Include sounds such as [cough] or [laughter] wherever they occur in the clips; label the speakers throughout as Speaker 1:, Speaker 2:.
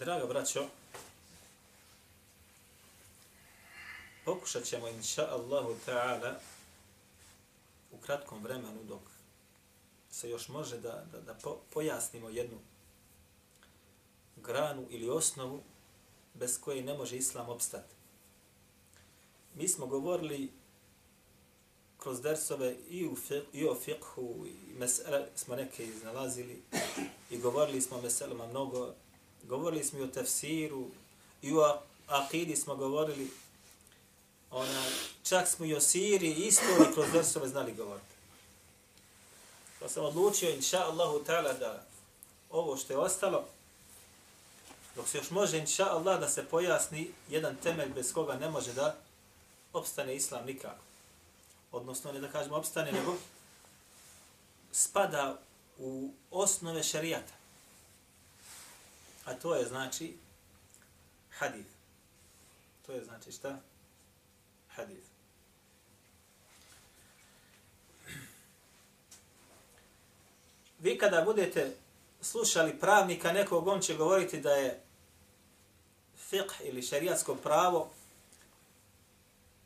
Speaker 1: Draga braćo, pokušat ćemo inša Allahu ta'ala u kratkom vremenu dok se još može da, da, da po, pojasnimo jednu granu ili osnovu bez koje ne može Islam opstati. Mi smo govorili kroz dersove i, u fiqh, i o fiqhu i mesele smo neke iznalazili i govorili smo o meselama mnogo. Govorili smo i o tefsiru i o akidi smo govorili. Ona, čak smo i o siri isto i kroz drsove znali govoriti. Pa sam odlučio, inša Allahu ta'ala, da ovo što je ostalo, dok se još može, inša Allah, da se pojasni jedan temelj bez koga ne može da opstane Islam nikako odnosno ne da kažemo opstane, nego spada u osnove šarijata. A to je znači hadith. To je znači šta? Hadith. Vi kada budete slušali pravnika nekog, on će govoriti da je fiqh ili šariatsko pravo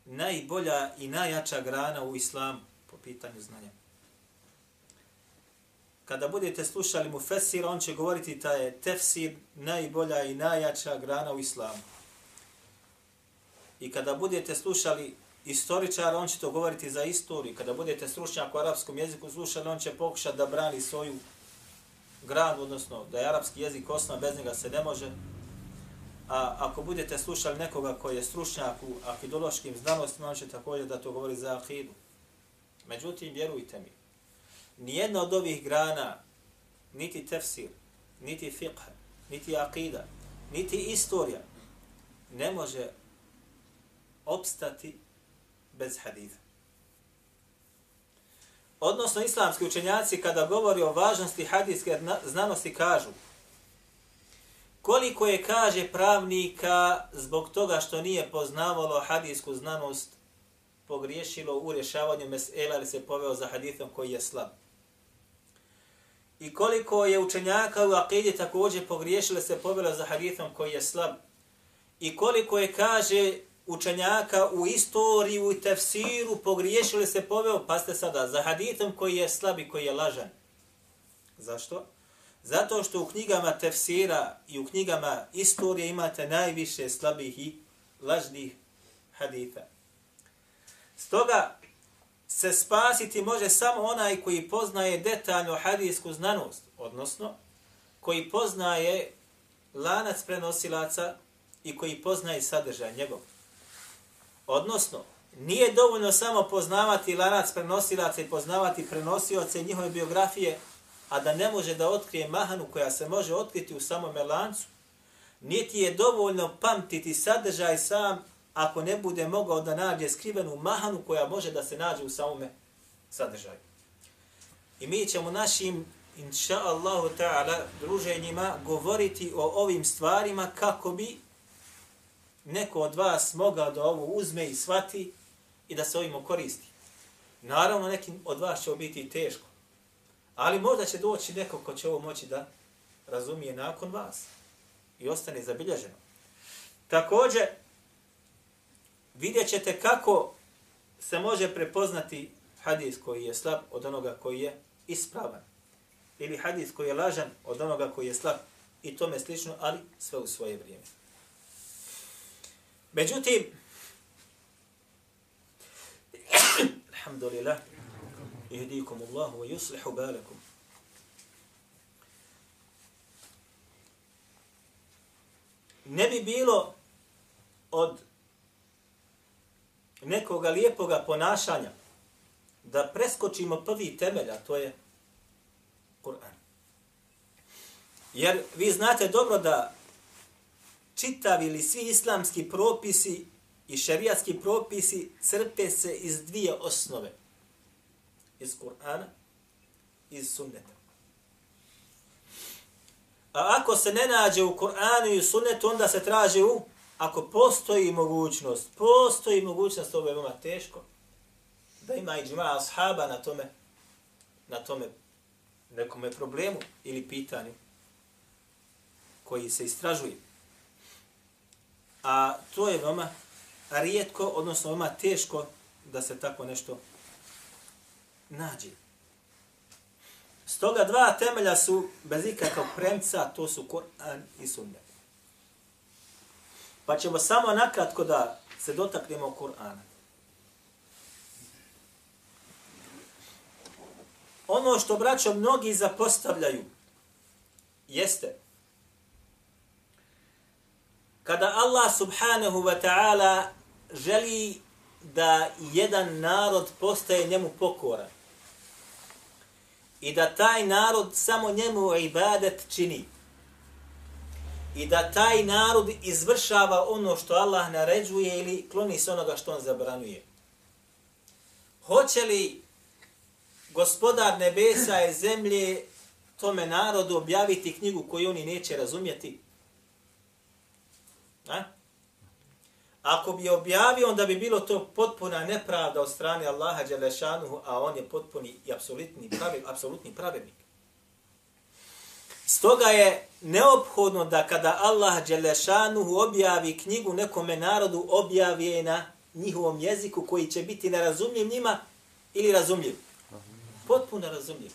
Speaker 1: najbolja i najjača grana u islamu po pitanju znanja. Kada budete slušali mu fesir, on će govoriti da je tefsir najbolja i najjača grana u islamu. I kada budete slušali istoričar, on će to govoriti za istoriju. Kada budete stručnjak u arapskom jeziku slušali, on će pokušati da brani svoju granu, odnosno da je arapski jezik osnova, bez njega se ne može. A ako budete slušali nekoga koji je stručnjak u akidološkim znanostima, on će također da to govori za akidu. Međutim, vjerujte mi, nijedna od ovih grana, niti tefsir, niti fiqh, niti akida, niti istorija, ne može opstati bez haditha. Odnosno, islamski učenjaci kada govori o važnosti hadijske znanosti kažu koliko je, kaže, pravnika zbog toga što nije poznavalo hadijsku znanost pogriješilo u rješavanju mesela ili se poveo za hadithom koji je slab. I koliko je učenjaka u akidi također pogriješilo se povjelo za hadithom koji je slab. I koliko je, kaže, učenjaka u istoriju i tefsiru pogriješili se poveo, pa ste sada, za hadithom koji je slab i koji je lažan. Zašto? Zato što u knjigama tefsira i u knjigama istorije imate najviše slabih i lažnih haditha. Stoga se spasiti može samo onaj koji poznaje detaljno hadijsku znanost, odnosno koji poznaje lanac prenosilaca i koji poznaje sadržaj njegov. Odnosno, nije dovoljno samo poznavati lanac prenosilaca i poznavati prenosioce njihove biografije, a da ne može da otkrije mahanu koja se može otkriti u samome lancu, niti je dovoljno pamtiti sadržaj sam ako ne bude mogao da nađe skrivenu mahanu koja može da se nađe u samome sadržaju. I mi ćemo našim, inša Allahu ta'ala, druženjima govoriti o ovim stvarima kako bi neko od vas mogao da ovo uzme i svati i da se ovim koristi. Naravno, nekim od vas će biti teško. Ali možda će doći neko ko će ovo moći da razumije nakon vas i ostane zabilježeno. Također, vidjet ćete kako se može prepoznati hadis koji je slab od onoga koji je ispravan. Ili hadis koji je lažan od onoga koji je slab. I tome slično, ali sve u svoje vrijeme. Međutim, [coughs] alhamdulillah, ihdikum Allahu wa yuslihu balakum. Ne bi bilo od nekoga lijepoga ponašanja da preskočimo prvi temelj, a to je Kur'an. Jer vi znate dobro da čitavi ili svi islamski propisi i šerijatski propisi crpe se iz dvije osnove. Iz Kur'ana i iz sunneta. A ako se ne nađe u Kur'anu i sunnetu, onda se traži u, ako postoji mogućnost, postoji mogućnost, ovo je veoma teško, da ima i džima ashaba na tome, na tome nekome problemu ili pitanju koji se istražuje. A to je veoma rijetko, odnosno veoma teško da se tako nešto nađe. Stoga dva temelja su bez ikakvog premca, to su Koran i Sunnet. Pa ćemo samo nakratko da se dotaknemo Kur'ana. Ono što braćo mnogi zapostavljaju jeste kada Allah subhanahu wa ta'ala želi da jedan narod postaje njemu pokoran i da taj narod samo njemu ibadet čini i da taj narod izvršava ono što Allah naređuje ili kloni se onoga što on zabranuje. Hoće li gospodar nebesa i zemlje tome narodu objaviti knjigu koju oni neće razumjeti? A? Ako bi objavio, onda bi bilo to potpuna nepravda od strane Allaha Đelešanuhu, a on je potpuni i apsolutni, pravi, apsolutni pravednik. Stoga je neophodno da kada Allah Đelešanuhu objavi knjigu nekome narodu, objavi je na njihovom jeziku koji će biti nerazumljiv njima ili razumljiv. Potpuno razumljiv.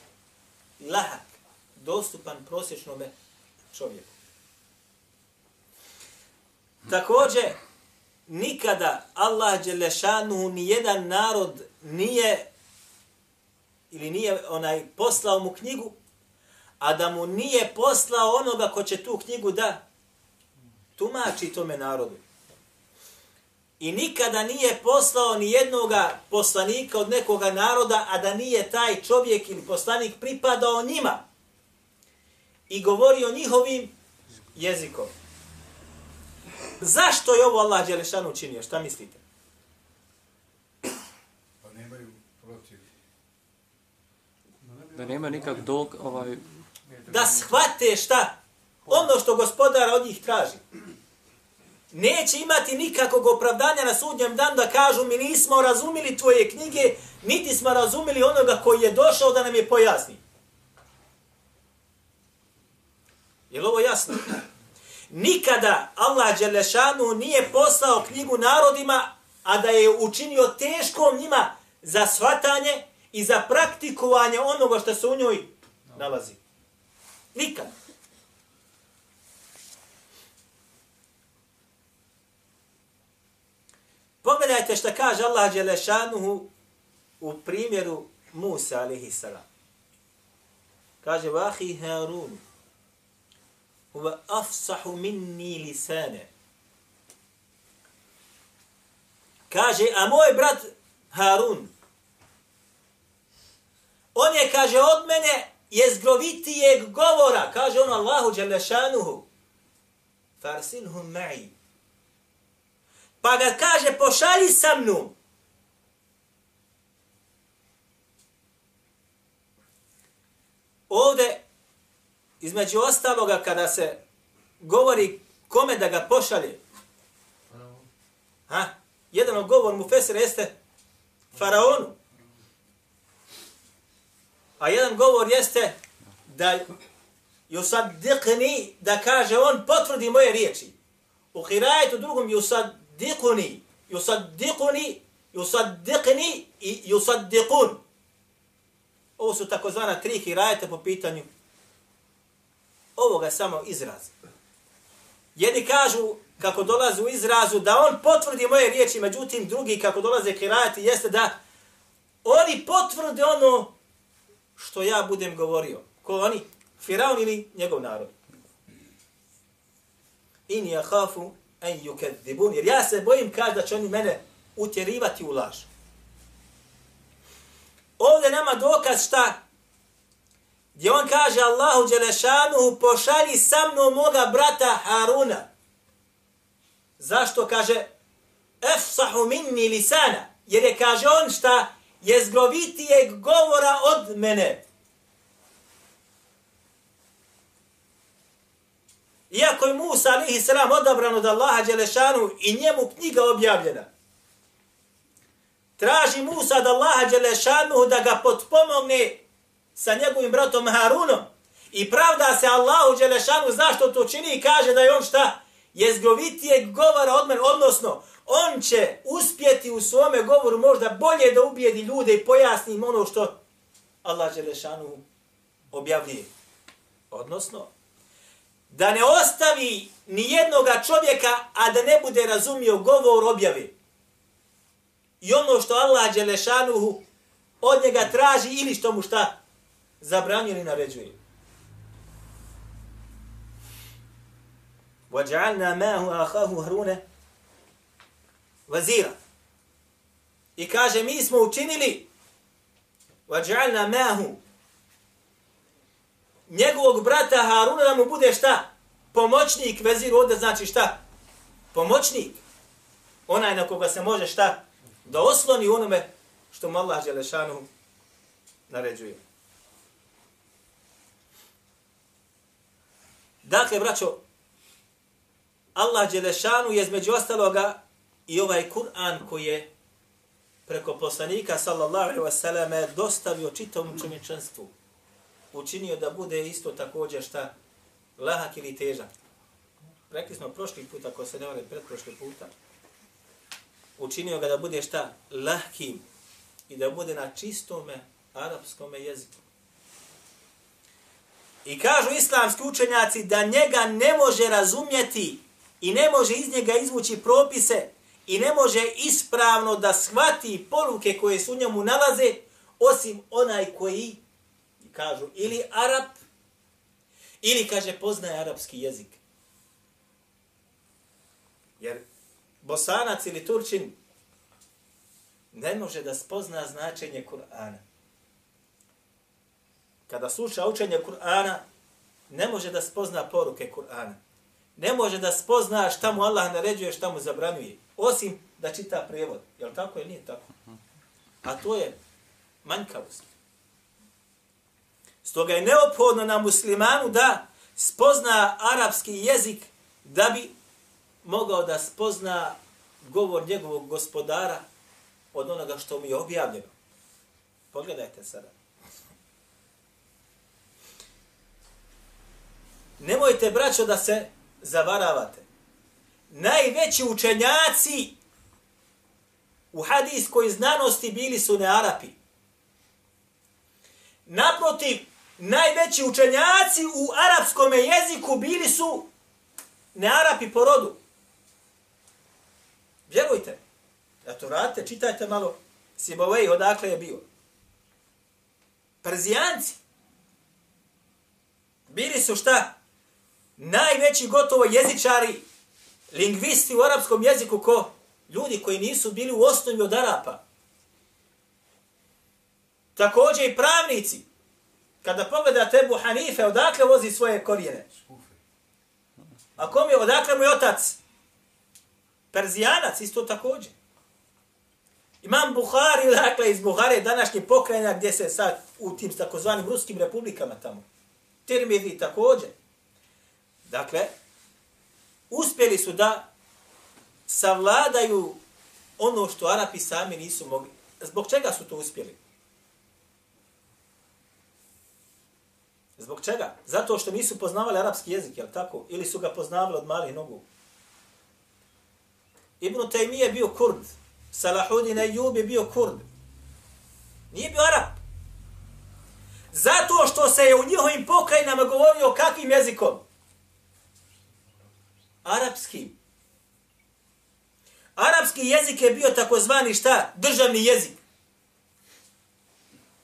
Speaker 1: Lahak, dostupan prosječnom čovjeku. Također, nikada Allah Đelešanuhu ni jedan narod nije ili nije onaj poslao mu knjigu, a da mu nije poslao onoga ko će tu knjigu da tumači tome narodu. I nikada nije poslao ni jednoga poslanika od nekoga naroda, a da nije taj čovjek ili poslanik pripadao njima i govorio njihovim jezikom. Zašto je ovo Allah Đelešanu učinio? Šta mislite?
Speaker 2: Pa nemaju protiv.
Speaker 3: Da nema nikak dog, ovaj,
Speaker 1: Da shvate šta? Ono što gospodara od njih traži. Neće imati nikakvog opravdanja na sudnjem danu da kažu mi nismo razumili tvoje knjige, niti smo razumili onoga koji je došao da nam je pojasni. Je li ovo jasno? Nikada Allah Đelešanu nije poslao knjigu narodima, a da je učinio teškom njima za shvatanje i za praktikovanje onoga što se u njoj nalazi. Nikad. Pogledajte što kaže Allah Đelešanuhu u primjeru Musa alihi salam. Kaže, vahi Harun, huwa afsahu minni lisane. Kaže, a moj brat Harun, on je, kaže, od mene je zgrovitijeg govora, kaže on Allahu Đelešanuhu, farsilhum ma'i. Pa ga kaže, pošali sa mnom. Ovde, između ostaloga, kada se govori kome da ga pošalje, ha? jedan od govor mu Fesir jeste faraonu. A jedan govor jeste da yusaddiqni, da kaže on potvrdi moje riječi. U hirajetu drugom yusaddiquni, yusaddiquni, yusaddiqni i yusaddiqun. Ovo su takozvana tri hirajeta po pitanju ovoga samo izraz. Jedni kažu kako dolaze u izrazu da on potvrdi moje riječi, međutim drugi kako dolaze hirajeti jeste da oni potvrde ono što ja budem govorio. Ko oni? Firaun ili njegov narod? In ja hafu en yukadzibun. Jer ja se bojim kaže da će oni mene utjerivati u laž. Ovdje nama dokaz šta? Gdje on kaže Allahu Đelešanuhu pošalji sa mnom moga brata Haruna. Zašto kaže efsahu minni lisana? Jer je, kaže on šta, jezgrovitijeg govora od mene. Iako je Musa alihi salam odabran od Allaha Đelešanu i njemu knjiga objavljena. Traži Musa od Allaha Đelešanu da ga potpomogne sa njegovim bratom Harunom. I pravda se Allahu Đelešanu zašto to čini i kaže da je on šta? Jezgrovitijeg govora od mene, odnosno on će uspjeti u svome govoru možda bolje da ubijedi ljude i pojasni im ono što Allah Želešanu objavljuje. Odnosno, da ne ostavi ni jednoga čovjeka, a da ne bude razumio govor objave. I ono što Allah Đelešanuhu od njega traži ili što mu šta zabranjuje ili naređuje. وَجَعَلْنَا مَاهُ أَخَاهُ هَرُونَ vazira. I kaže, mi smo učinili وَجَعَلْنَا مَاهُ njegovog brata Haruna da mu bude šta? Pomoćnik vezir ovdje znači šta? Pomoćnik. Onaj na koga se može šta? Da osloni onome što mu Allah Đelešanu naređuje. Dakle, braćo, Allah Đelešanu je između ostaloga i ovaj Kur'an koji je preko poslanika sallallahu alaihi wasallam dostavio čitavom čovječanstvu učinio da bude isto također šta lahak ili težak. Rekli smo prošli put, ako se ne vale pretprošli puta, učinio ga da bude šta lahkim i da bude na čistome arapskome jeziku. I kažu islamski učenjaci da njega ne može razumjeti i ne može iz njega izvući propise i ne može ispravno da shvati poruke koje su njemu nalaze, osim onaj koji kažu ili Arab, ili kaže poznaje arapski jezik. Jer bosanac ili turčin ne može da spozna značenje Kur'ana. Kada sluša učenje Kur'ana, ne može da spozna poruke Kur'ana. Ne može da spozna šta mu Allah naređuje, šta mu zabranjuje. Osim da čita prevod. Je li tako ili nije tako? A to je manjkavost. Stoga je neophodno na muslimanu da spozna arapski jezik da bi mogao da spozna govor njegovog gospodara od onoga što mi je objavljeno. Pogledajte sada. Nemojte, braćo, da se zavaravate. Najveći učenjaci u hadijskoj znanosti bili su ne Arapi. Naprotiv, najveći učenjaci u arapskom jeziku bili su ne Arapi po rodu. Vjerujte. Ja to radite, čitajte malo Sibovej, odakle je bio. Perzijanci. Bili su šta? Najveći gotovo jezičari, lingvisti u arapskom jeziku ko? Ljudi koji nisu bili u osnovi od Arapa. Također i pravnici. Kada pogledate Ebu Hanife, odakle vozi svoje korijene? A kom je, odakle mu je otac? Perzijanac, isto također. Imam Buhari, dakle, iz Buhare, današnje pokrajina, gdje se sad u tim takozvanim ruskim republikama tamo. Tirmidhi također. Dakle, uspjeli su da savladaju ono što Arapi sami nisu mogli. Zbog čega su to uspjeli? Zbog čega? Zato što nisu poznavali arapski jezik, jel tako? Ili su ga poznavali od malih nogu? Ibn Taymi je bio kurd. Salahudin Ejub je bio kurd. Nije bio arap. Zato što se je u njihovim pokrajinama govorio kakvim jezikom? Arapskim. Arapski jezik je bio takozvani šta? Državni jezik.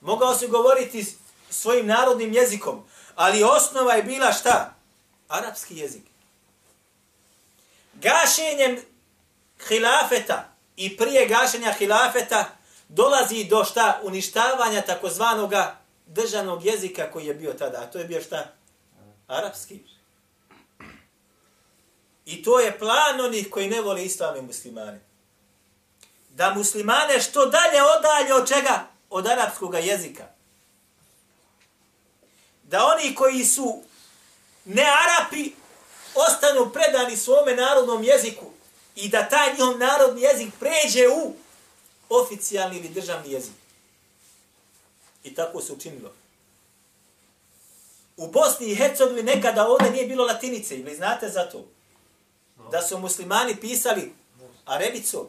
Speaker 1: Mogao se govoriti svojim narodnim jezikom, ali osnova je bila šta? Arapski jezik. Gašenjem hilafeta i prije gašenja hilafeta dolazi do šta? Uništavanja takozvanog državnog jezika koji je bio tada. A to je bio šta? Arapski. I to je plan onih koji ne vole islam i muslimane. Da muslimane što dalje odalje od čega? Od arapskog jezika. Da oni koji su ne Arapi ostanu predani svome narodnom jeziku i da taj njihov narodni jezik pređe u oficijalni ili državni jezik. I tako se učinilo. U Bosni i Hercegovini nekada ovdje nije bilo latinice, vi znate za to? Da su muslimani pisali arebicom.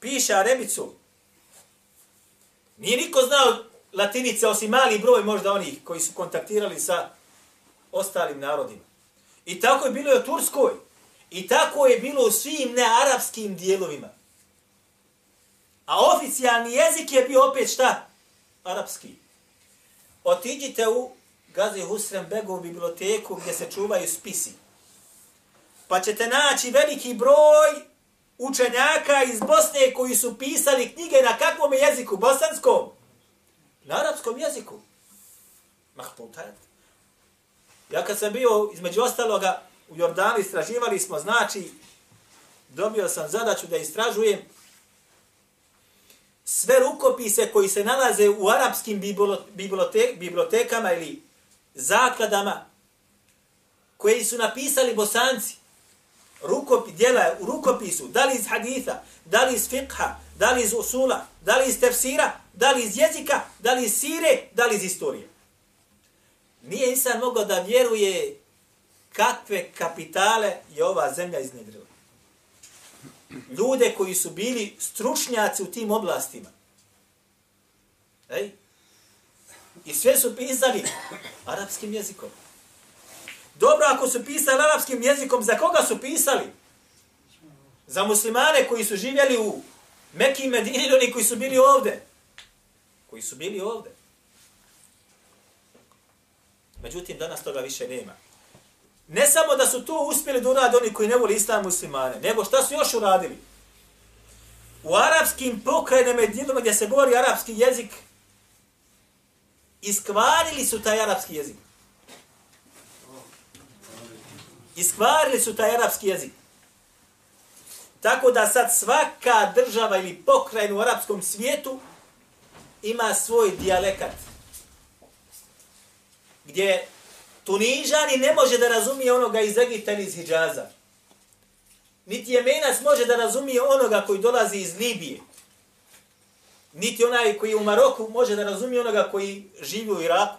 Speaker 1: Piše arebicom. Nije niko znao latinice, osim mali broj možda onih koji su kontaktirali sa ostalim narodima. I tako je bilo i u Turskoj. I tako je bilo u svim nearapskim dijelovima. A oficijalni jezik je bio opet šta? Arapski. Otiđite u Gazi Husrem Begovu biblioteku gdje se čuvaju spisi. Pa ćete naći veliki broj učenjaka iz Bosne koji su pisali knjige na kakvom jeziku? Bosanskom? Na arapskom jeziku. Mahputajat. Ja kad sam bio, između ostaloga, u Jordanu istraživali smo, znači, dobio sam zadaću da istražujem sve rukopise koji se nalaze u arapskim bibliotek, bibliotekama ili zakladama koji su napisali bosanci rukopi, djela u rukopisu, da li iz haditha, da li iz fiqha, da li iz usula, da li iz tefsira, da li iz jezika, da li iz sire, da li iz istorije. Nije insan mogao da vjeruje kakve kapitale je ova zemlja iznedrila. Ljude koji su bili stručnjaci u tim oblastima. Ej? I sve su pisali arapskim jezikom. Dobro, ako su pisali arapskim jezikom, za koga su pisali? Za muslimane koji su živjeli u Mekim Medini, oni koji su bili ovde. Koji su bili ovde. Međutim, danas toga više nema. Ne samo da su to uspjeli da urade oni koji ne voli islam muslimane, nego šta su još uradili? U arapskim pokrajinama i gdje se govori arapski jezik, iskvarili su taj arapski jezik. Iskvarili su taj arapski jezik. Tako da sad svaka država ili pokrajina u arapskom svijetu ima svoj dijalekat. Gdje Tunižani ne može da razumije onoga iz Egipta ili iz Hidžaza. Niti Jemenac može da razumije onoga koji dolazi iz Libije. Niti onaj koji je u Maroku može da razumije onoga koji živi u Iraku.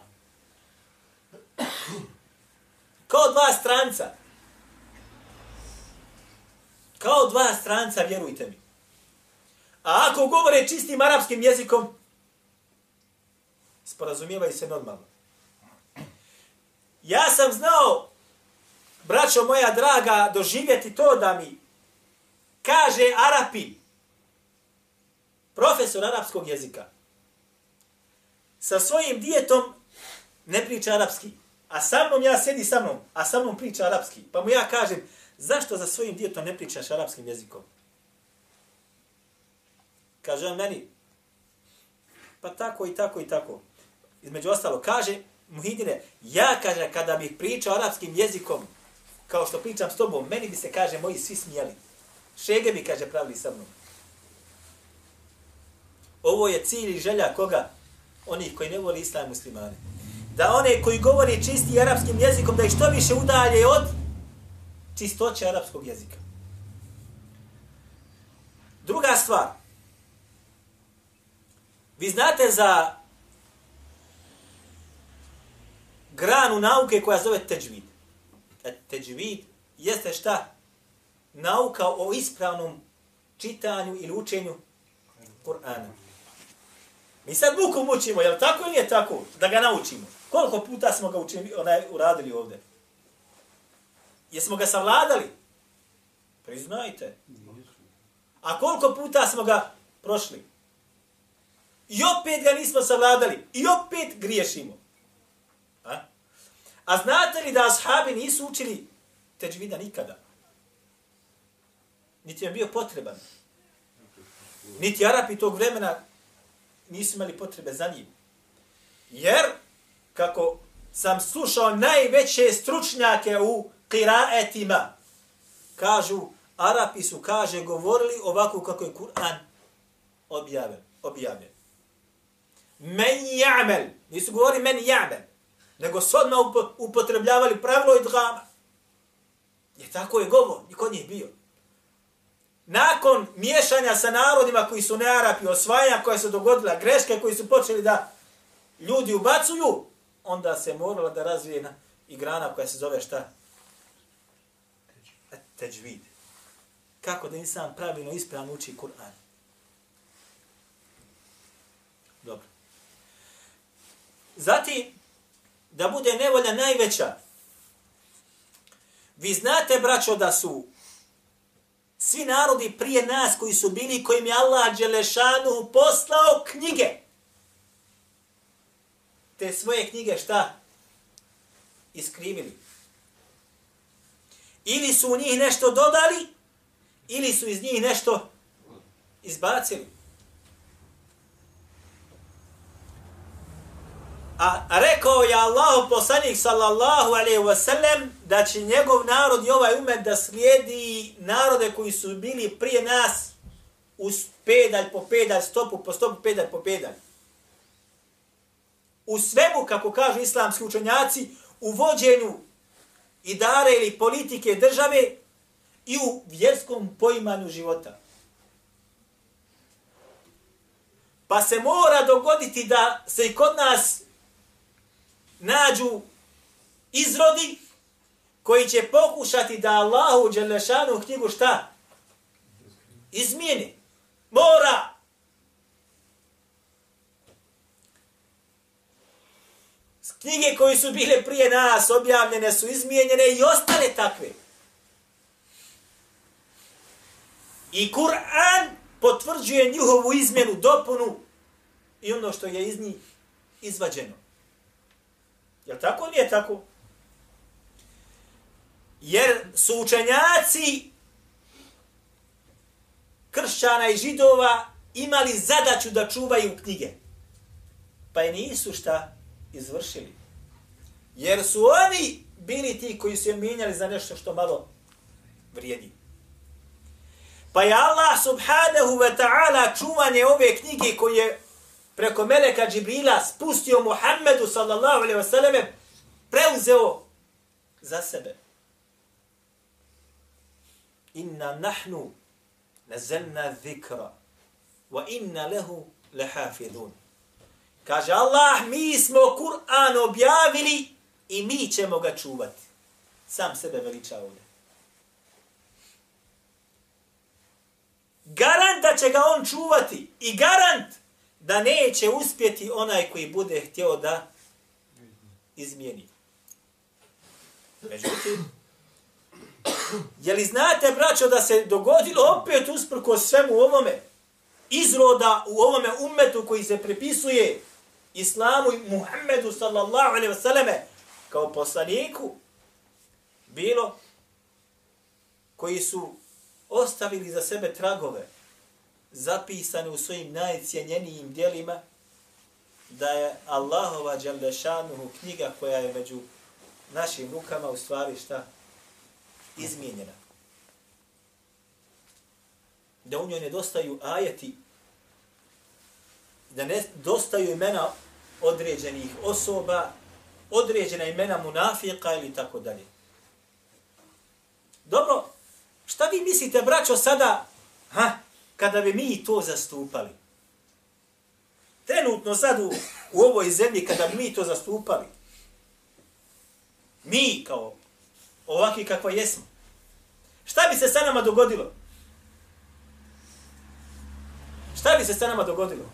Speaker 1: Kao dva stranca. Kao dva stranca, vjerujte mi. A ako govore čistim arapskim jezikom, sporazumijevaju se normalno. Ja sam znao, braćo moja draga, doživjeti to da mi kaže Arapi, profesor arapskog jezika, sa svojim dijetom ne priča arapski, a sa mnom ja sedi sa mnom, a sa mnom priča arapski. Pa mu ja kažem, zašto za svojim dijetom ne pričaš arapskim jezikom? Kaže on meni, pa tako i tako i tako. Između ostalo, kaže, Muhidine, ja kaže, kada bih pričao arapskim jezikom, kao što pričam s tobom, meni bi se, kaže, moji svi smijeli. Šege bi, kaže, pravili sa mnom. Ovo je cilj i želja koga? Onih koji ne voli islam muslimane. Da one koji govori čisti arapskim jezikom, da ih što više udalje od čistoće arapskog jezika. Druga stvar. Vi znate za granu nauke koja zove teđvid. E, teđvid jeste šta? Nauka o ispravnom čitanju ili učenju Kur'ana. Mi sad buku mučimo, jel tako ili je tako? Da ga naučimo. Koliko puta smo ga učili, onaj, uradili ovdje? Jesmo ga savladali? Priznajte. A koliko puta smo ga prošli? I opet ga nismo savladali. I opet griješimo. A? A znate li da ashabi nisu učili teđvida nikada? Niti je bio potreban. Niti Arapi tog vremena nisu imali potrebe za njim. Jer, kako sam slušao najveće stručnjake u kiraetima, Kažu, Arapi su, kaže, govorili ovako kako je Kur'an objavljen. objavljen. Men ja'mel. Nisu govorili men ja'mel. Nego su odmah upotrebljavali pravilo i drama. Je tako je govor, niko nije bio. Nakon miješanja sa narodima koji su ne Arapi, osvajanja koja se dogodila, greške koji su počeli da ljudi ubacuju, onda se morala da razvije na igrana grana koja se zove šta? E, teđvid. Kako da insan pravilno ispravno uči Kur'an. Dobro. Zatim, da bude nevolja najveća, vi znate, braćo, da su svi narodi prije nas koji su bili, kojim je Allah Đelešanu poslao knjige. Te svoje knjige šta? Iskrivili. Ili su u njih nešto dodali, ili su iz njih nešto izbacili. A rekao je Allahu poslanik sallallahu alaihi ve sellem da će njegov narod i ovaj umet da slijedi narode koji su bili prije nas uz pedalj po pedalj, stopu po stopu, pedalj po pedalj. U svemu, kako kažu islamski učenjaci, u vođenju i dare ili politike države i u vjerskom poimanju života. Pa se mora dogoditi da se i kod nas nađu izrodi koji će pokušati da Allahu Đelešanu knjigu šta? Izmijeni. Mora. Knjige koji su bile prije nas objavljene su izmijenjene i ostale takve. I Kur'an potvrđuje njihovu izmjenu, dopunu i ono što je iz njih izvađeno. Je tako ili tako? Jer su učenjaci kršćana i židova imali zadaću da čuvaju knjige. Pa i nisu šta izvršili. Jer su oni bili ti koji su je mijenjali za nešto što malo vrijedi. Pa je Allah subhanahu wa ta'ala čuvanje ove knjige koje je preko Meleka Džibrila spustio Muhammedu sallallahu alaihi wasallam preuzeo za sebe. Inna nahnu nazalna dhikra wa inna lehu lehafidun. Kaže Allah, mi smo Kur'an objavili i mi ćemo ga čuvati. Sam sebe veliča ovdje. Garant da će ga on čuvati i garant da neće uspjeti onaj koji bude htio da izmijeni. Međutim, je li znate, braćo, da se dogodilo opet usprko svemu ovome, izroda u ovome umetu koji se prepisuje Islamu i Muhammedu sallallahu alaihi wa kao poslaniku, bilo koji su ostavili za sebe tragove, zapisane u svojim najcijenjenijim dijelima, da je Allahova Đalešanuhu knjiga koja je među našim rukama u stvari šta? Izmijenjena. Da u njoj nedostaju ajeti, da ne dostaju imena određenih osoba, određena imena munafika ili tako dalje. Dobro, šta vi mislite, braćo, sada, ha, kada bi mi to zastupali. Trenutno sad u, u ovoj zemlji kada bi mi to zastupali. Mi kao ovakvi kakva jesmo. Šta bi se sa nama dogodilo? Šta bi se sa nama dogodilo?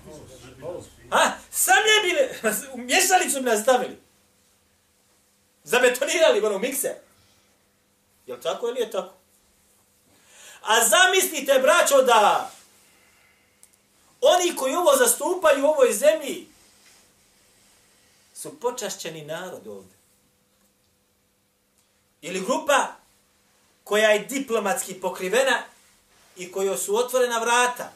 Speaker 1: A, sam je bile, [laughs] mješalicu bi nas stavili. Zabetonirali ono mikse. Je li tako ili je tako? A zamislite, braćo, da oni koji ovo zastupaju u ovoj zemlji su počašćeni narod ovdje. Ili grupa koja je diplomatski pokrivena i kojoj su otvorena vrata.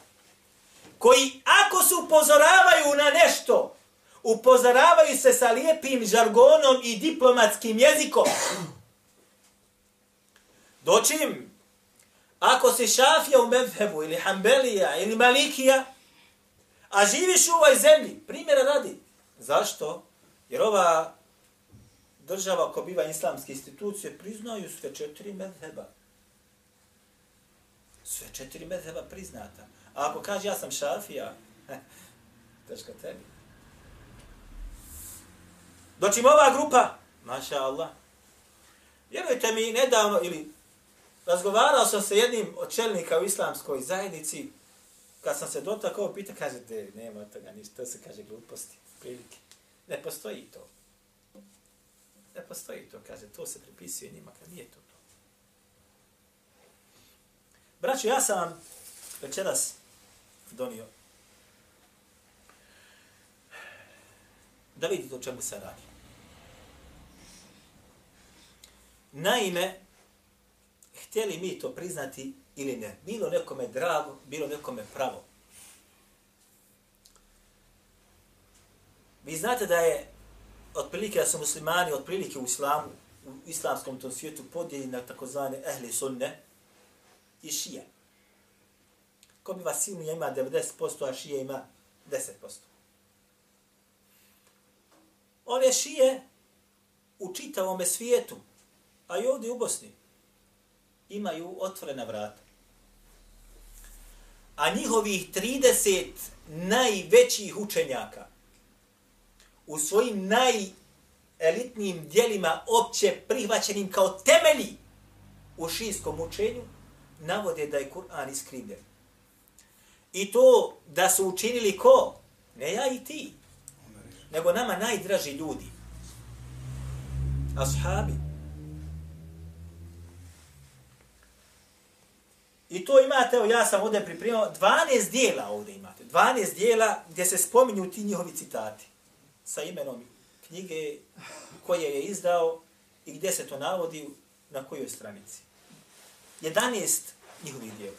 Speaker 1: Koji ako se upozoravaju na nešto upozoravaju se sa lijepim žargonom i diplomatskim jezikom. Dočim, ako si šafija u Medhebu ili Hanbelija ili Malikija, a živiš u ovoj zemlji, primjera radi. Zašto? Jer ova država ko biva islamske institucije priznaju sve četiri medheba. Sve četiri medheba priznata. A ako kaže ja sam šafija, [laughs] teško tebi. Dočim ova grupa, maša Allah, vjerujte mi, nedavno, ili razgovarao sam sa jednim od čelnika u islamskoj zajednici, kad sam se dotakao, pita, kaže, de, nema toga ništa, to se kaže gluposti, prilike. Ne postoji to. Ne postoji to, kaže, to se pripisuje njima, kad nije to to. Braćo, ja sam vam večeras donio da vidite o čemu se radi. Naime, htjeli mi to priznati ili ne, bilo nekome drago, bilo nekome pravo. Vi znate da je otprilike da su muslimani otprilike u islamu, u islamskom tom svijetu podijeljeni na takozvane ehli sunne i šije. Ko bi vas silnija ima 90%, a šije ima 10%. Ove šije u čitavom svijetu, a i ovdje u Bosni, imaju otvorena vrata. A njihovih 30 najvećih učenjaka u svojim najelitnijim dijelima opće prihvaćenim kao temelji u šijskom učenju, navode da je Kur'an iskrivljen. I to da su učinili ko? Ne ja i ti, nego nama najdraži ljudi. Ashabi. I to imate, evo ja sam ovdje pripremio, 12 dijela ovdje imate. 12 dijela gdje se spominju ti njihovi citati. Sa imenom knjige koje je izdao i gdje se to navodi na kojoj stranici. 11 njihovih dijela.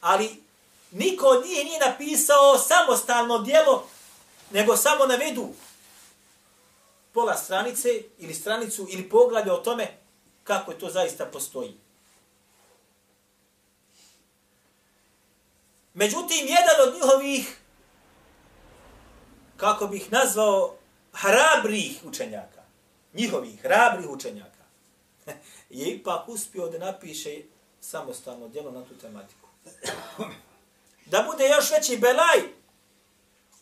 Speaker 1: Ali niko od njih nije napisao samostalno dijelo, nego samo navedu pola stranice ili stranicu ili poglavlje o tome kako je to zaista postoji. Međutim, jedan od njihovih, kako bih nazvao, hrabrih učenjaka, njihovih hrabrih učenjaka, [laughs] je ipak uspio da napiše samostalno djelo na tu tematiku. [clears throat] Da bude još veći belaj,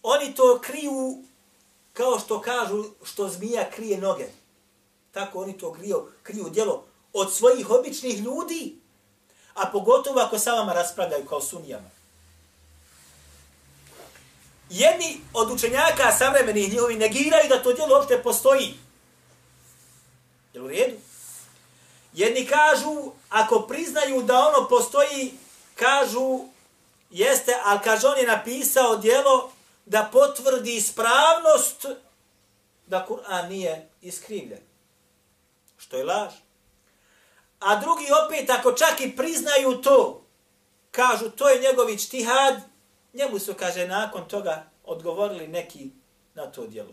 Speaker 1: oni to kriju kao što kažu što zmija krije noge. Tako oni to kriju, kriju djelo od svojih običnih ljudi, a pogotovo ako sa vama raspravljaju kao sunijama jedni od učenjaka savremenih njihovi negiraju da to djelo uopšte postoji. Je u redu? Jedni kažu, ako priznaju da ono postoji, kažu, jeste, ali kaže on je napisao djelo da potvrdi ispravnost da Kur'an nije iskrivljen. Što je laž. A drugi opet, ako čak i priznaju to, kažu, to je njegović tihad, njemu su, kaže, nakon toga odgovorili neki na to djelo.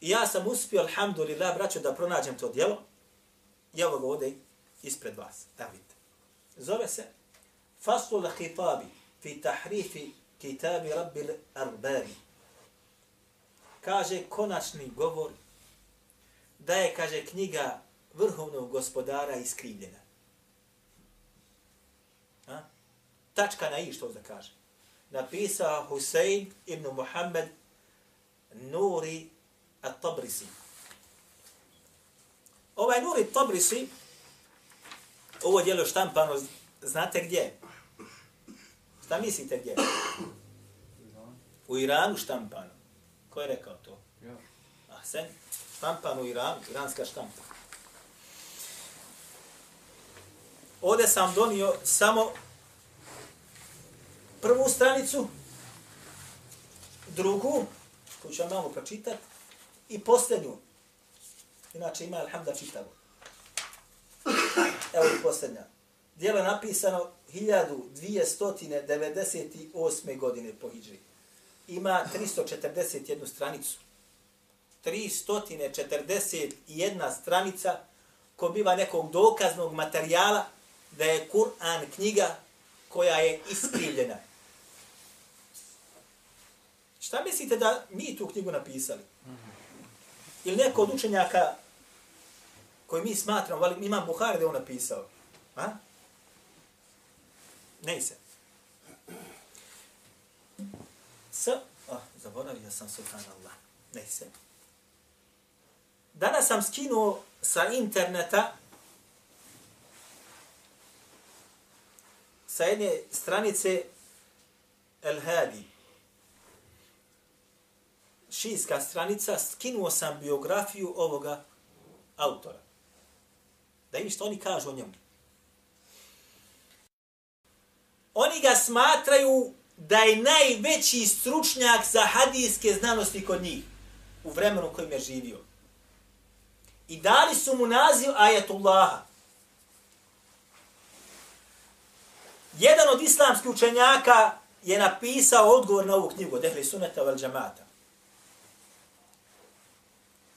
Speaker 1: I ja sam uspio, alhamdulillah, braćo, da pronađem to djelo. I evo ga ovdje ispred vas. Da vidite. Zove se Fasul hitabi fi tahrifi kitabi rabbil arbari. Kaže konačni govor da je, kaže, knjiga vrhovnog gospodara iskrivljena. Tačka na i što da kaže. Napisao Husein ibn Muhammed Nuri at-Tabrisi. Ovaj Nuri at-Tabrisi, ovo djelo štampano, znate gdje? Šta mislite gdje? U Iranu štampano. Ko je rekao to? Ja. Ah, sen, štampano u Iranu, iranska štampa. Ovdje sam donio samo prvu stranicu, drugu, koju ću vam malo pročitati, i posljednju. Inače ima Alhamda čitavu. Evo i posljednja. Dijelo je napisano 1298. godine po Hidži. ima 341 stranicu. 341 stranica ko biva nekog dokaznog materijala da je Kur'an knjiga koja je iskrivljena. Šta mislite da mi tu knjigu napisali? Ili neko od učenjaka koji mi smatramo, ali imam Buhari da je on napisao. A? Ne se. S, oh, zaboravio sam subhanallah. Ne se. Danas sam skinuo sa interneta sa jedne stranice El Hadi. Šijska stranica, skinuo sam biografiju ovoga autora. Da im što oni kažu o njemu. Oni ga smatraju da je najveći stručnjak za hadijske znanosti kod njih u vremenu kojim je živio. I dali su mu naziv Ajatullaha. Jedan od islamskih učenjaka je napisao odgovor na ovu knjigu, Dehli Suneta vel Džamata.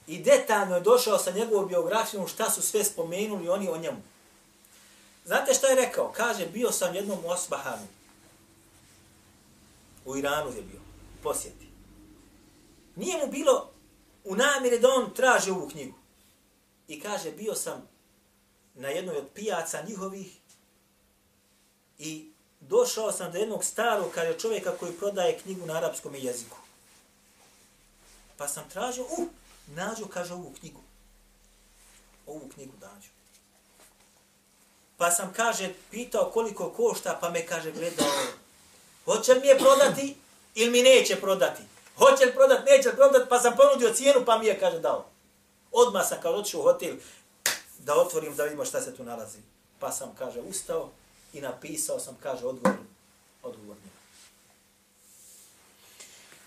Speaker 1: I detaljno je došao sa njegovom biografijom šta su sve spomenuli oni o njemu. Znate šta je rekao? Kaže, bio sam jednom u Osbahanu. U Iranu je bio. Posjeti. Nije mu bilo u namjeri da on traži ovu knjigu. I kaže, bio sam na jednoj od pijaca njihovih i došao sam do jednog starog, kaže, čovjeka koji prodaje knjigu na arapskom jeziku. Pa sam tražio, uh, nađu, kaže, ovu knjigu. Ovu knjigu nađu. Pa sam, kaže, pitao koliko košta, pa me, kaže, gledao, hoće li mi je prodati ili mi neće prodati? Hoće li prodati, neće prodati, pa sam ponudio cijenu, pa mi je, kaže, dao. Odmah sam kao otišao u hotel da otvorim da vidimo šta se tu nalazi. Pa sam, kaže, ustao i napisao sam, kaže, odgovor, odgovor njima.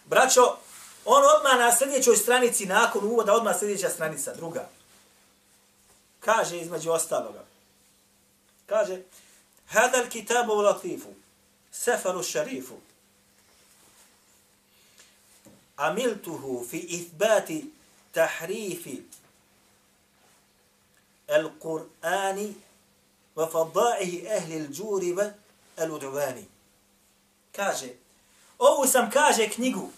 Speaker 1: Braćo, on odmah na sljedećoj stranici, nakon uvoda, odmah sljedeća stranica, druga. Kaže između ostaloga. Kaže, Hada l-kitabu latifu, sefaru šarifu, amiltuhu fi ithbati tahrifi القرآن وفضائه أهل الجور والعدوان kaže ovu sam kaže knjigu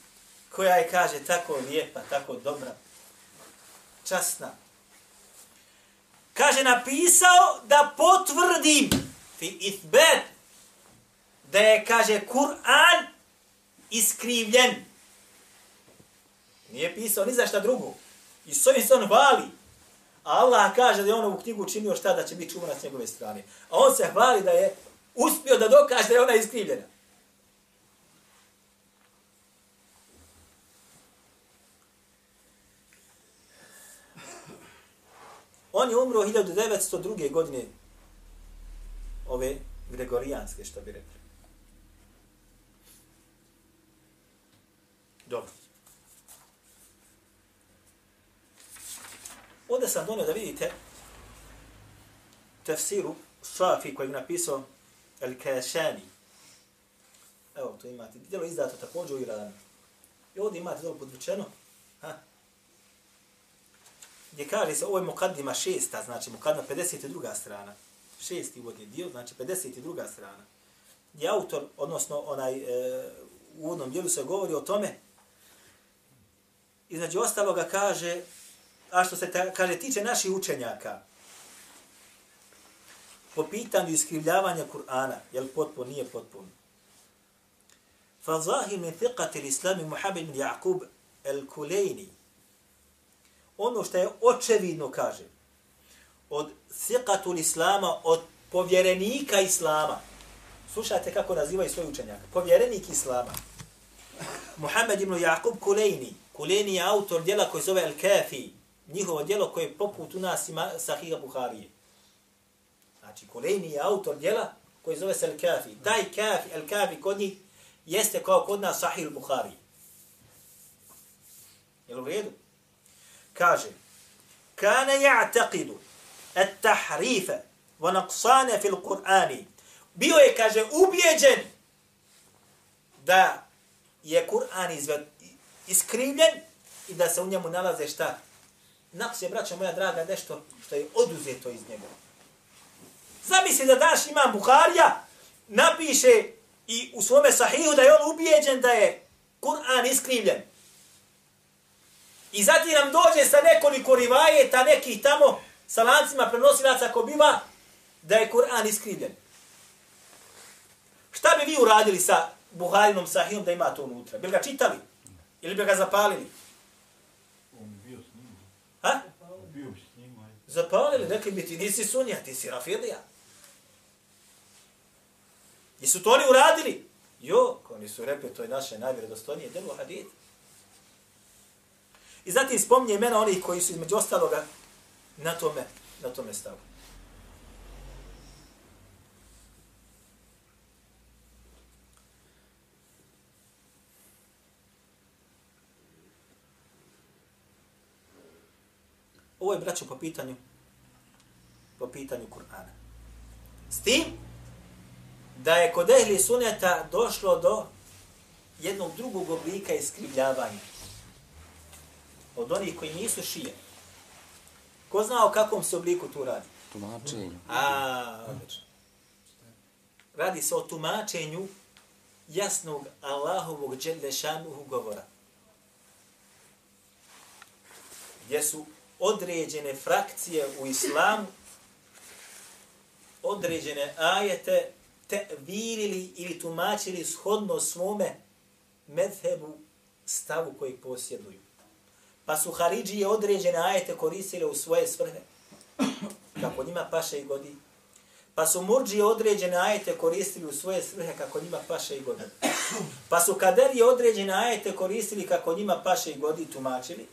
Speaker 1: koja je kaže tako lijepa, tako dobra, časna. Kaže napisao da potvrdim fi ithbet da je kaže Kur'an iskrivljen. Nije pisao ni za šta drugo. I s ovim se on hvali. A Allah kaže da je on ovu knjigu učinio šta da će biti čuvana s njegove strane. A on se hvali da je uspio da dokaže da je ona iskrivljena. On je umro 1902. godine ove gregorijanske, što bi rekli. Dobro. Ovdje sam donio da vidite tefsiru Šafi kojeg napisao El Kešani. Evo, tu imate. Djelo izdato također u Iranu. I ovdje imate dole podvučeno. Ha? Gdje kaže se, ovo je Mokadima šesta, znači Mokadima 52. strana. Šesti uvodni dio, znači 52. strana. Gdje autor, odnosno onaj, e, u uvodnom dijelu se govori o tome, između ostaloga kaže, a što se ta, kaže tiče naših učenjaka, po pitanju iskrivljavanja Kur'ana, je li potpuno, nije potpuno. Fazahir min thiqati l-islami Muhammed bin Jakub el-Kulejni. Ono što je očevidno, kaže, od thiqatu l-islama, od povjerenika islama. Slušajte kako nazivaju svoj učenjak. Povjerenik islama. Muhammed ibn Jakub Kulejni. Kulejni je autor djela koji zove El-Kafi njihovo djelo koje poput u nas ima Sahiha Buharije. Znači, Kulejni je autor djela koji zove se Al-Kafi. Taj Kafi, Al-Kafi kod njih jeste kao kod nas Sahih Buhari. Jel u redu? Kaže, kana ja'taqidu at-tahrifa wa naqsana fi al-Qur'ani. Bio je, kaže, ubijeđen da je Kur'an iskrivljen i da se u njemu nalaze šta? Naks je, braćo moja draga, nešto što je oduzeto iz njega. Zamisli da daš imam Buharija, napiše i u svome sahihu da je on ubijeđen da je Kur'an iskrivljen. I zatim nam dođe sa nekoliko rivajeta nekih tamo sa lancima prenosilaca ko biva da je Kur'an iskrivljen. Šta bi vi uradili sa Buharinom sahihom da ima to unutra? Bi ga čitali? Ili bi ga zapalili?
Speaker 2: On bi bio s njim.
Speaker 1: Ha? Zapalili, rekli bi ti nisi sunja, ti si rafidija. Jesu to oni uradili? Jo, oni su rekli, to je naše najvjerodostojnije delo hadith. I zatim spominje imena onih koji su između ostaloga na tome, na tome stavu. Ovo je braćo po pitanju po pitanju Kur'ana. S tim da je kod ehli suneta došlo do jednog drugog oblika iskrivljavanja. Od onih koji nisu šije. Ko zna o kakvom se obliku tu radi?
Speaker 3: Tumačenju.
Speaker 1: A, odlično. Radi se o tumačenju jasnog Allahovog dželješanuhu govora. Gdje su određene frakcije u islamu, određene ajete te virili ili tumačili shodno svome medhebu stavu koji posjeduju. Pa su Haridžije određene ajete koristile u svoje svrhe, kako njima paše i godi. Pa su Murđije određene ajete koristili u svoje svrhe kako njima paše i godi. Pa su Kaderije određene ajete koristili kako njima paše i godi tumačili.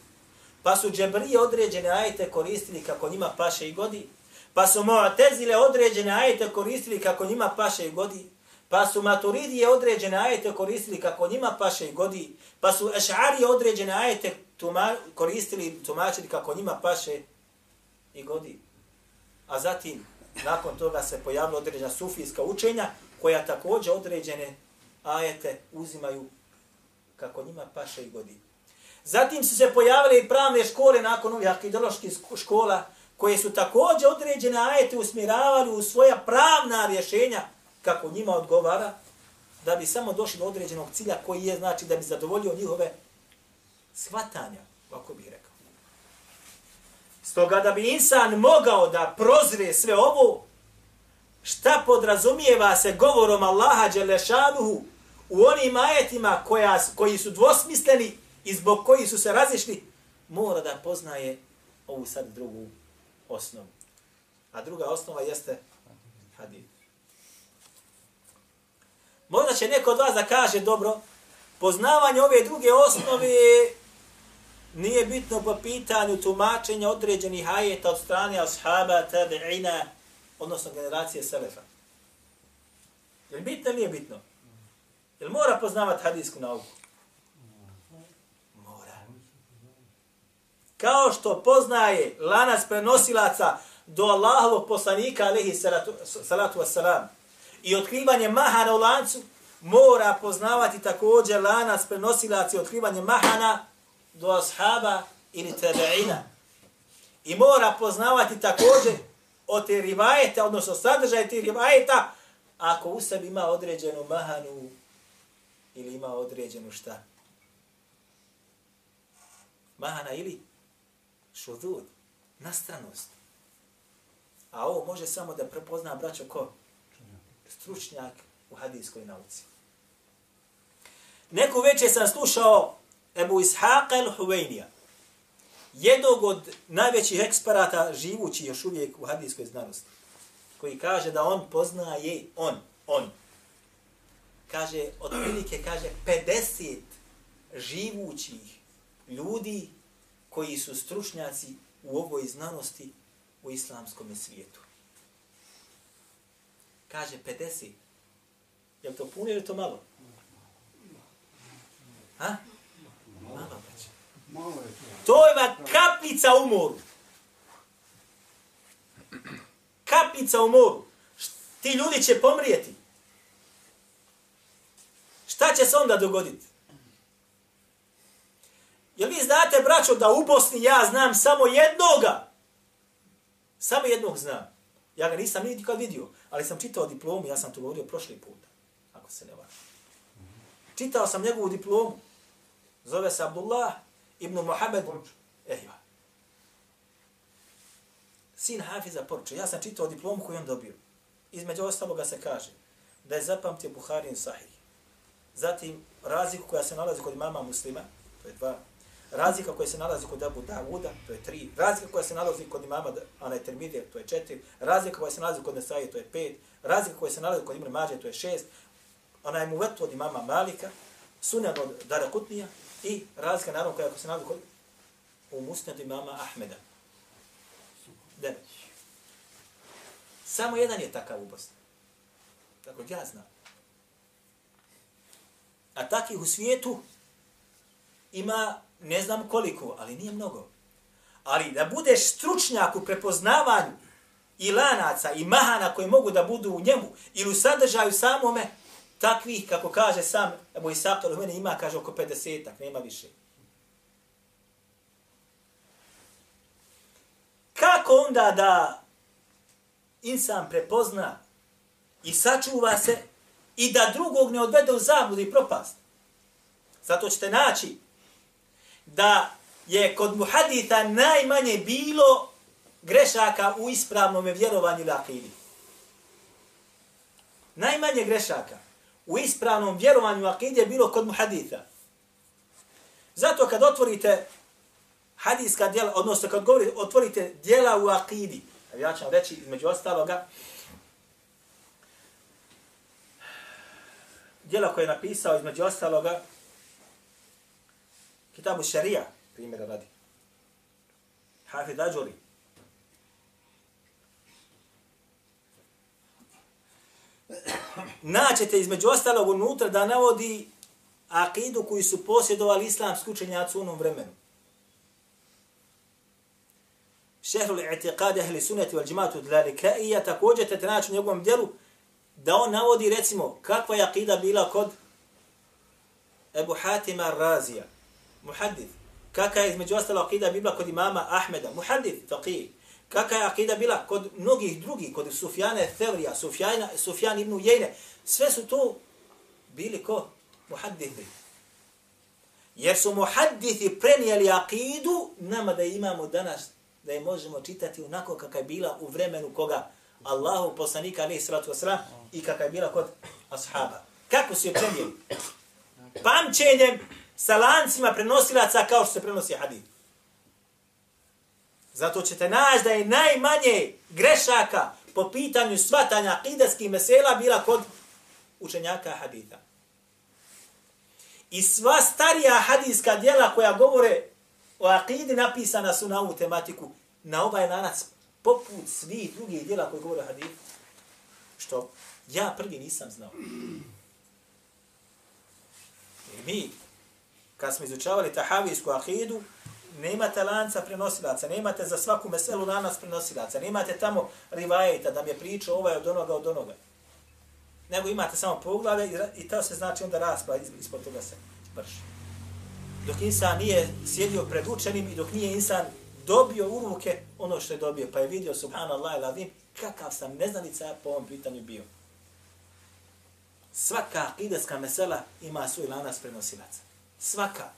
Speaker 1: Pa su Džebrije određene ajete koristili kako njima paše i godi. Pa su Mu'tezile određene ajete koristili kako njima paše i godi. Pa su Maturidije određene ajete koristili kako njima paše i godi. Pa su Eš'arije određene ajete tuma, koristili tumačili kako njima paše i godi. A zatim, nakon toga se pojavila određena sufijska učenja koja također određene ajete uzimaju kako njima paše i godi. Zatim su se pojavile i pravne škole nakon ovih akidoloških škola koje su također određene ajete usmjeravali u svoja pravna rješenja kako njima odgovara, da bi samo došli do određenog cilja koji je, znači, da bi zadovoljio njihove shvatanja, kako bih rekao. Stoga da bi insan mogao da prozre sve ovo, šta podrazumijeva se govorom Allaha Đelešanuhu u onim ajetima koja, koji su dvosmisleni i zbog koji su se razišli, mora da poznaje ovu sad drugu osnovu. A druga osnova jeste hadith. Možda će neko od vas da kaže, dobro, poznavanje ove druge osnove nije bitno po pitanju tumačenja određenih ajeta od strane ashaba, tabi'ina, odnosno generacije selefa. Je li bitno ili nije bitno? Je li mora poznavati hadijsku nauku? Mora. Kao što poznaje lanac prenosilaca do Allahovog poslanika, alihi salatu, salatu wassalam, i otkrivanje mahana u lancu, mora poznavati također lanac prenosilaca i otkrivanje mahana do ashaba ili tabeina. I mora poznavati također o te rivajete, odnosno sadržaj te rivajeta, ako u sebi ima određenu mahanu ili ima određenu šta? Mahana ili šudud, nastranost. A ovo može samo da prepozna braćo ko? Stručnjak u hadijskoj nauci. Neku večer sam slušao Ebu Ishaq el-Huwainija, jednog od najvećih eksperata živući još uvijek u hadijskoj znanosti, koji kaže da on poznaje, on, on, kaže, otprilike kaže, 50 živućih ljudi koji su stručnjaci u ovoj znanosti u islamskom svijetu. Kaže 50. Je li to puno ili to malo? Ha? Malo, braće.
Speaker 2: Je to.
Speaker 1: Je kapljica u moru. Kapljica u moru. Ti ljudi će pomrijeti. Šta će se onda dogoditi? Jel vi znate, braćo, da u Bosni ja znam samo jednoga? Samo jednog znam. Ja ga nisam nikad vidio, ali sam čitao diplomu, ja sam to govorio prošli puta, ako se ne varam. Čitao sam njegovu diplomu. Zove se Abdullah ibn Muhammed. Ehiva. Sin Hafiza poruče. Ja sam čitao diplomu koju on dobio. Između ostaloga se kaže da je zapamtio Buharin Sahih. Zatim razliku koja se nalazi kod imama muslima, to je dva. Razlika koja se nalazi kod Abu Davuda, to je tri. Razlika koja se nalazi kod imama Ana Termidija, to je četiri. Razlika koja se nalazi kod Nesaje, to je pet. Razlika koja se nalazi kod Ibn Mađe, to je šest. Ona je muvet od imama Malika, sunan od Darakutnija i razlika naravno koja se nalazi kod u musnedu imama Ahmeda. Devet. Samo jedan je takav u Bosni. Tako ja znam. A takih u svijetu ima ne znam koliko, ali nije mnogo. Ali da budeš stručnjak u prepoznavanju i lanaca i mahana koji mogu da budu u njemu ili u sadržaju samome, takvih, kako kaže sam Ebu Isaq, ali u mene ima, kaže, oko 50-ak, nema više. Kako onda da insan prepozna i sačuva se i da drugog ne odvede u zabludu i propast? Zato ćete naći da je kod muhaditha najmanje bilo grešaka u ispravnom vjerovanju lakini. Najmanje grešaka u ispravnom vjerovanju akide je bilo kod muhaditha. Zato kad otvorite hadijska djela, odnosno kad govorite, otvorite djela u akidi, ja ću vam reći između ostaloga, djela koje je napisao između ostaloga, kitabu šarija, primjera radi. Hafid Ađuri. Naćete između ostalog unutra da navodi akidu koju su posjedovali islamski učenjaci u onom vremenu. Šehrul i'tiqad ahli sunnati wal džematu dlalikaija također te naći u njegovom djelu da on navodi recimo kakva je akida bila kod Ebu Hatima Razija muhaddith. Kaka je između ostalo akida bila kod imama Ahmeda, muhaddith, faqih. Kaka je akida bila kod mnogih drugih, kod Sufjane Thevrija, Sufjana, Sufjan ibn Ujejne. Sve su to bili ko? Muhaddithi. Jer su muhaddithi prenijeli akidu nama da imamo danas, da je možemo čitati onako kaka je bila u vremenu koga Allahu poslanika alaihi sallatu wasalam i kaka je bila kod ashaba. Kako su je prenijeli? Pamćenjem sa lancima prenosilaca kao što se prenosi hadith. Zato ćete naći da je najmanje grešaka po pitanju svatanja akidatskih mesela bila kod učenjaka haditha. I sva starija hadijska dijela koja govore o akidi napisana su na ovu tematiku, na ovaj lanac, poput svih drugih dijela koji govore o hadithu. Što ja prvi nisam znao. I mi kad smo izučavali tahavijsku ahidu, nemate lanca prenosilaca, nemate za svaku meselu lanac prenosilaca, nemate tamo rivajeta da mi je pričao ovaj od onoga od onoga. Nego imate samo poglade i to se znači onda raspa ispod toga se vrši. Dok insan nije sjedio pred učenim i dok nije insan dobio u ruke ono što je dobio, pa je vidio, subhanallah, ladim, kakav sam neznanica po ovom pitanju bio. Svaka akideska mesela ima svoj lanac prenosilaca. Svaka.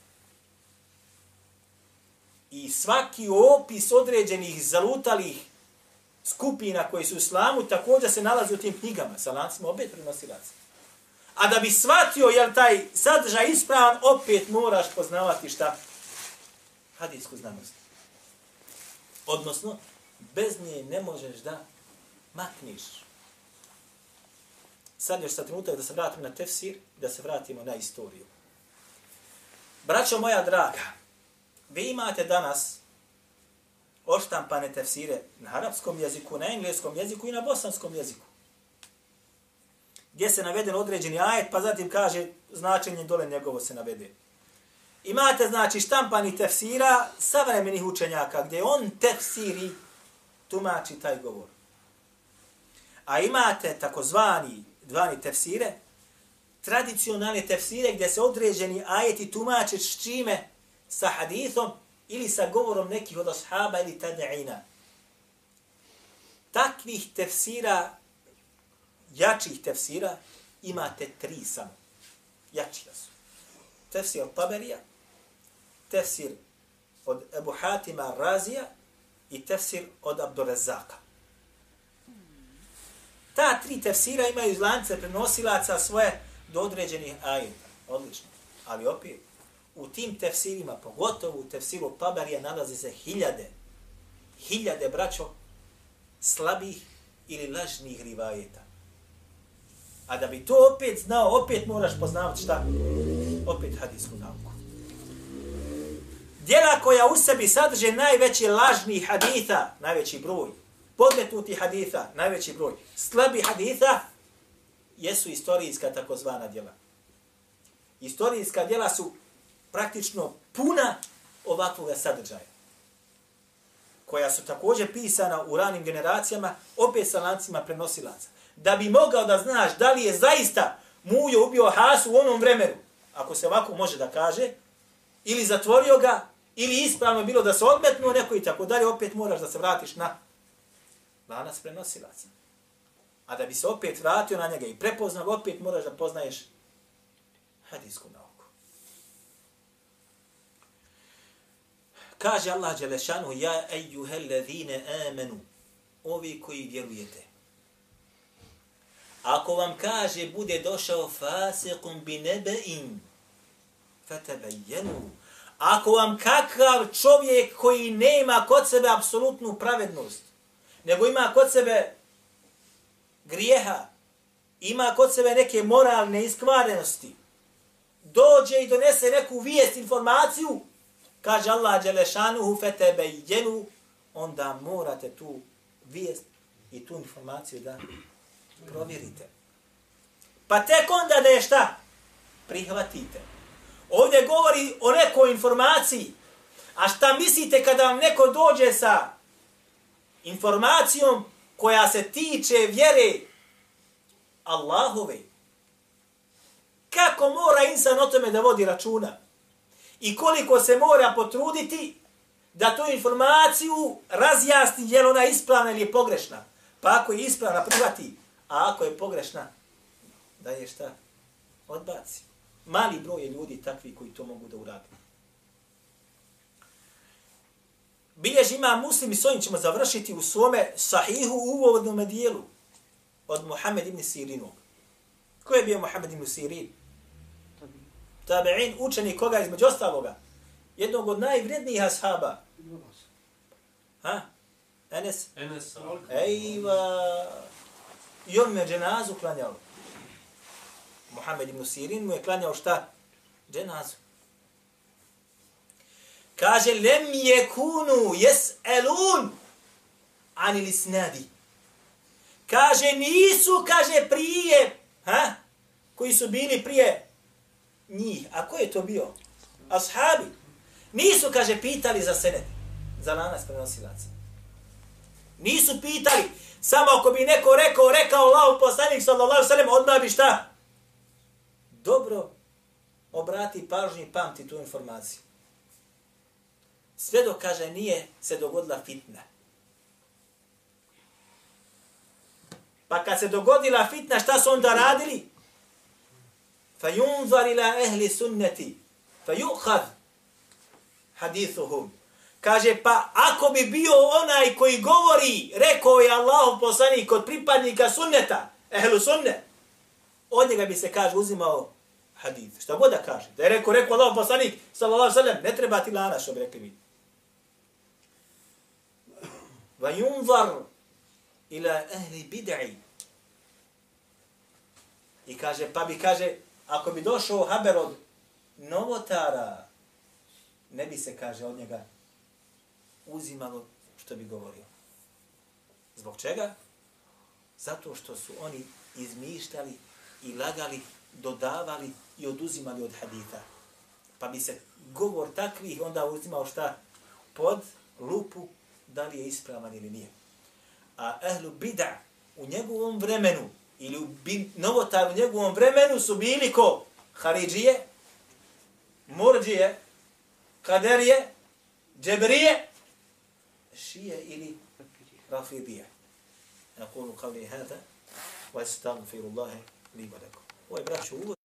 Speaker 1: I svaki opis određenih zalutalih skupina koji su u islamu također se nalazi u tim knjigama sa lancima opet prenosilaca. A da bi shvatio jel taj sadržaj ispravan, opet moraš poznavati šta? Hadijsku znanost. Odnosno, bez nje ne možeš da makniš. Sad još sa trenutak da se vratimo na tefsir, da se vratimo na istoriju. Braćo moja draga, vi imate danas oštampane tefsire na arapskom jeziku, na engleskom jeziku i na bosanskom jeziku. Gdje se naveden određeni ajet, pa zatim kaže značenje dole njegovo se navede. Imate, znači, štampani tefsira savremenih učenjaka, gdje on tefsiri tumači taj govor. A imate takozvani dvani tefsire, tradicionalne tefsire gdje se određeni ajeti tumače s čime sa hadithom ili sa govorom nekih od ashaba ili tade'ina. Takvih tefsira, jačih tefsira, imate tri samo. Jačija su. Tefsir od Taberija, tefsir od Ebu Hatima Razija i tefsir od Abdurazaka. Ta tri tefsira imaju iz lance prenosilaca svoje do određenih ajeta. Odlično. Ali opet, u tim tefsirima, pogotovo u tefsiru Tabarija, nalazi se hiljade, hiljade braćo slabih ili lažnih rivajeta. A da bi to opet znao, opet moraš poznavati šta? Opet hadijsku nauku. Djela koja u sebi sadrže najveći lažni haditha, najveći broj, podmetuti haditha, najveći broj, slabi haditha, jesu istorijska takozvana djela. Istorijska djela su praktično puna ovakvog sadržaja koja su također pisana u ranim generacijama, opet sa lancima prenosilaca. Da bi mogao da znaš da li je zaista Mujo ubio Hasu u onom vremenu, ako se ovako može da kaže, ili zatvorio ga, ili ispravno bilo da se odmetnuo neko i tako dalje, opet moraš da se vratiš na lanac prenosilaca. A da bi se opet vratio na njega i prepoznao, opet moraš da poznaješ hadijsku nauku. Kaže Allah Đelešanu, ja ejuhe levine amenu, ovi koji vjerujete. Ako vam kaže, bude došao fasikum bi nebein, fatabajenu. Ako vam kakav čovjek koji nema kod sebe apsolutnu pravednost, nego ima kod sebe grijeha, ima kod sebe neke moralne iskvarenosti, dođe i donese neku vijest, informaciju, kaže Allah Đelešanuhu fetebejenu, onda morate tu vijest i tu informaciju da provjerite. Pa tek onda da je šta? Prihvatite. Ovdje govori o nekoj informaciji. A šta mislite kada vam neko dođe sa informacijom koja se tiče vjere Allahove? Kako mora insan o tome da vodi računa? i koliko se mora potruditi da tu informaciju razjasni je li ona ispravna ili je pogrešna. Pa ako je ispravna, prihvati. A ako je pogrešna, da je šta? Odbaci. Mali broj je ljudi takvi koji to mogu da uradi. Biljež ima muslim i s ovim ćemo završiti u svome sahihu uvodnom dijelu od Muhammed ibn Sirinog. Ko je bio Muhammed ibn Sirin? tabi'in, učeni koga između ostaloga? Jednog od najvrednijih ashaba. Ha? Enes?
Speaker 3: Enes.
Speaker 1: Ejva. I on me dženazu klanjao. Muhammed ibn Sirin mu je klanjao šta? Dženazu. Kaže, lem yekunu yes'alun jes elun ani. Kaže, nisu, kaže, prije, ha? koji su bili prije njih. A ko je to bio? Ashabi. Nisu, kaže, pitali za senet. Za lanac prenosilaca. Nisu pitali. Samo ako bi neko rekao, rekao Allah poslanik sallallahu sallam, odmah bi šta? Dobro obrati pažnju i pamti tu informaciju sve dok kaže nije se dogodila fitna. Pa kad se dogodila fitna, šta su onda radili? Fa yunzar ila ehli sunnati fa yu'khad hadithuhum. Kaže, pa ako bi bio onaj koji govori, rekao je Allah poslani kod pripadnika sunneta, ehlu sunne, od njega bi se, kaže, uzimao hadith. Šta god da kaže. Da je rekao, rekao Allah poslani, sallallahu sallam, ne treba ti lana, što bi rekli mi. Va yunzar ila ahli bid'i. I kaže, pa bi, kaže, ako bi došao haber od novotara, ne bi se, kaže, od njega uzimalo što bi govorio. Zbog čega? Zato što su oni izmišljali i lagali, dodavali i oduzimali od hadita. Pa bi se govor takvih onda uzimao šta? Pod lupu da li je ispravan ili nije. A ehlu bid'a u njegovom vremenu ili u novotar u njegovom vremenu su bili ko? Haridžije, Murđije, Kaderije, Džebrije, Šije ili Rafidije. Ja kulu kao hada, wa istagfirullahi li barakom. Ovo je braću uvod.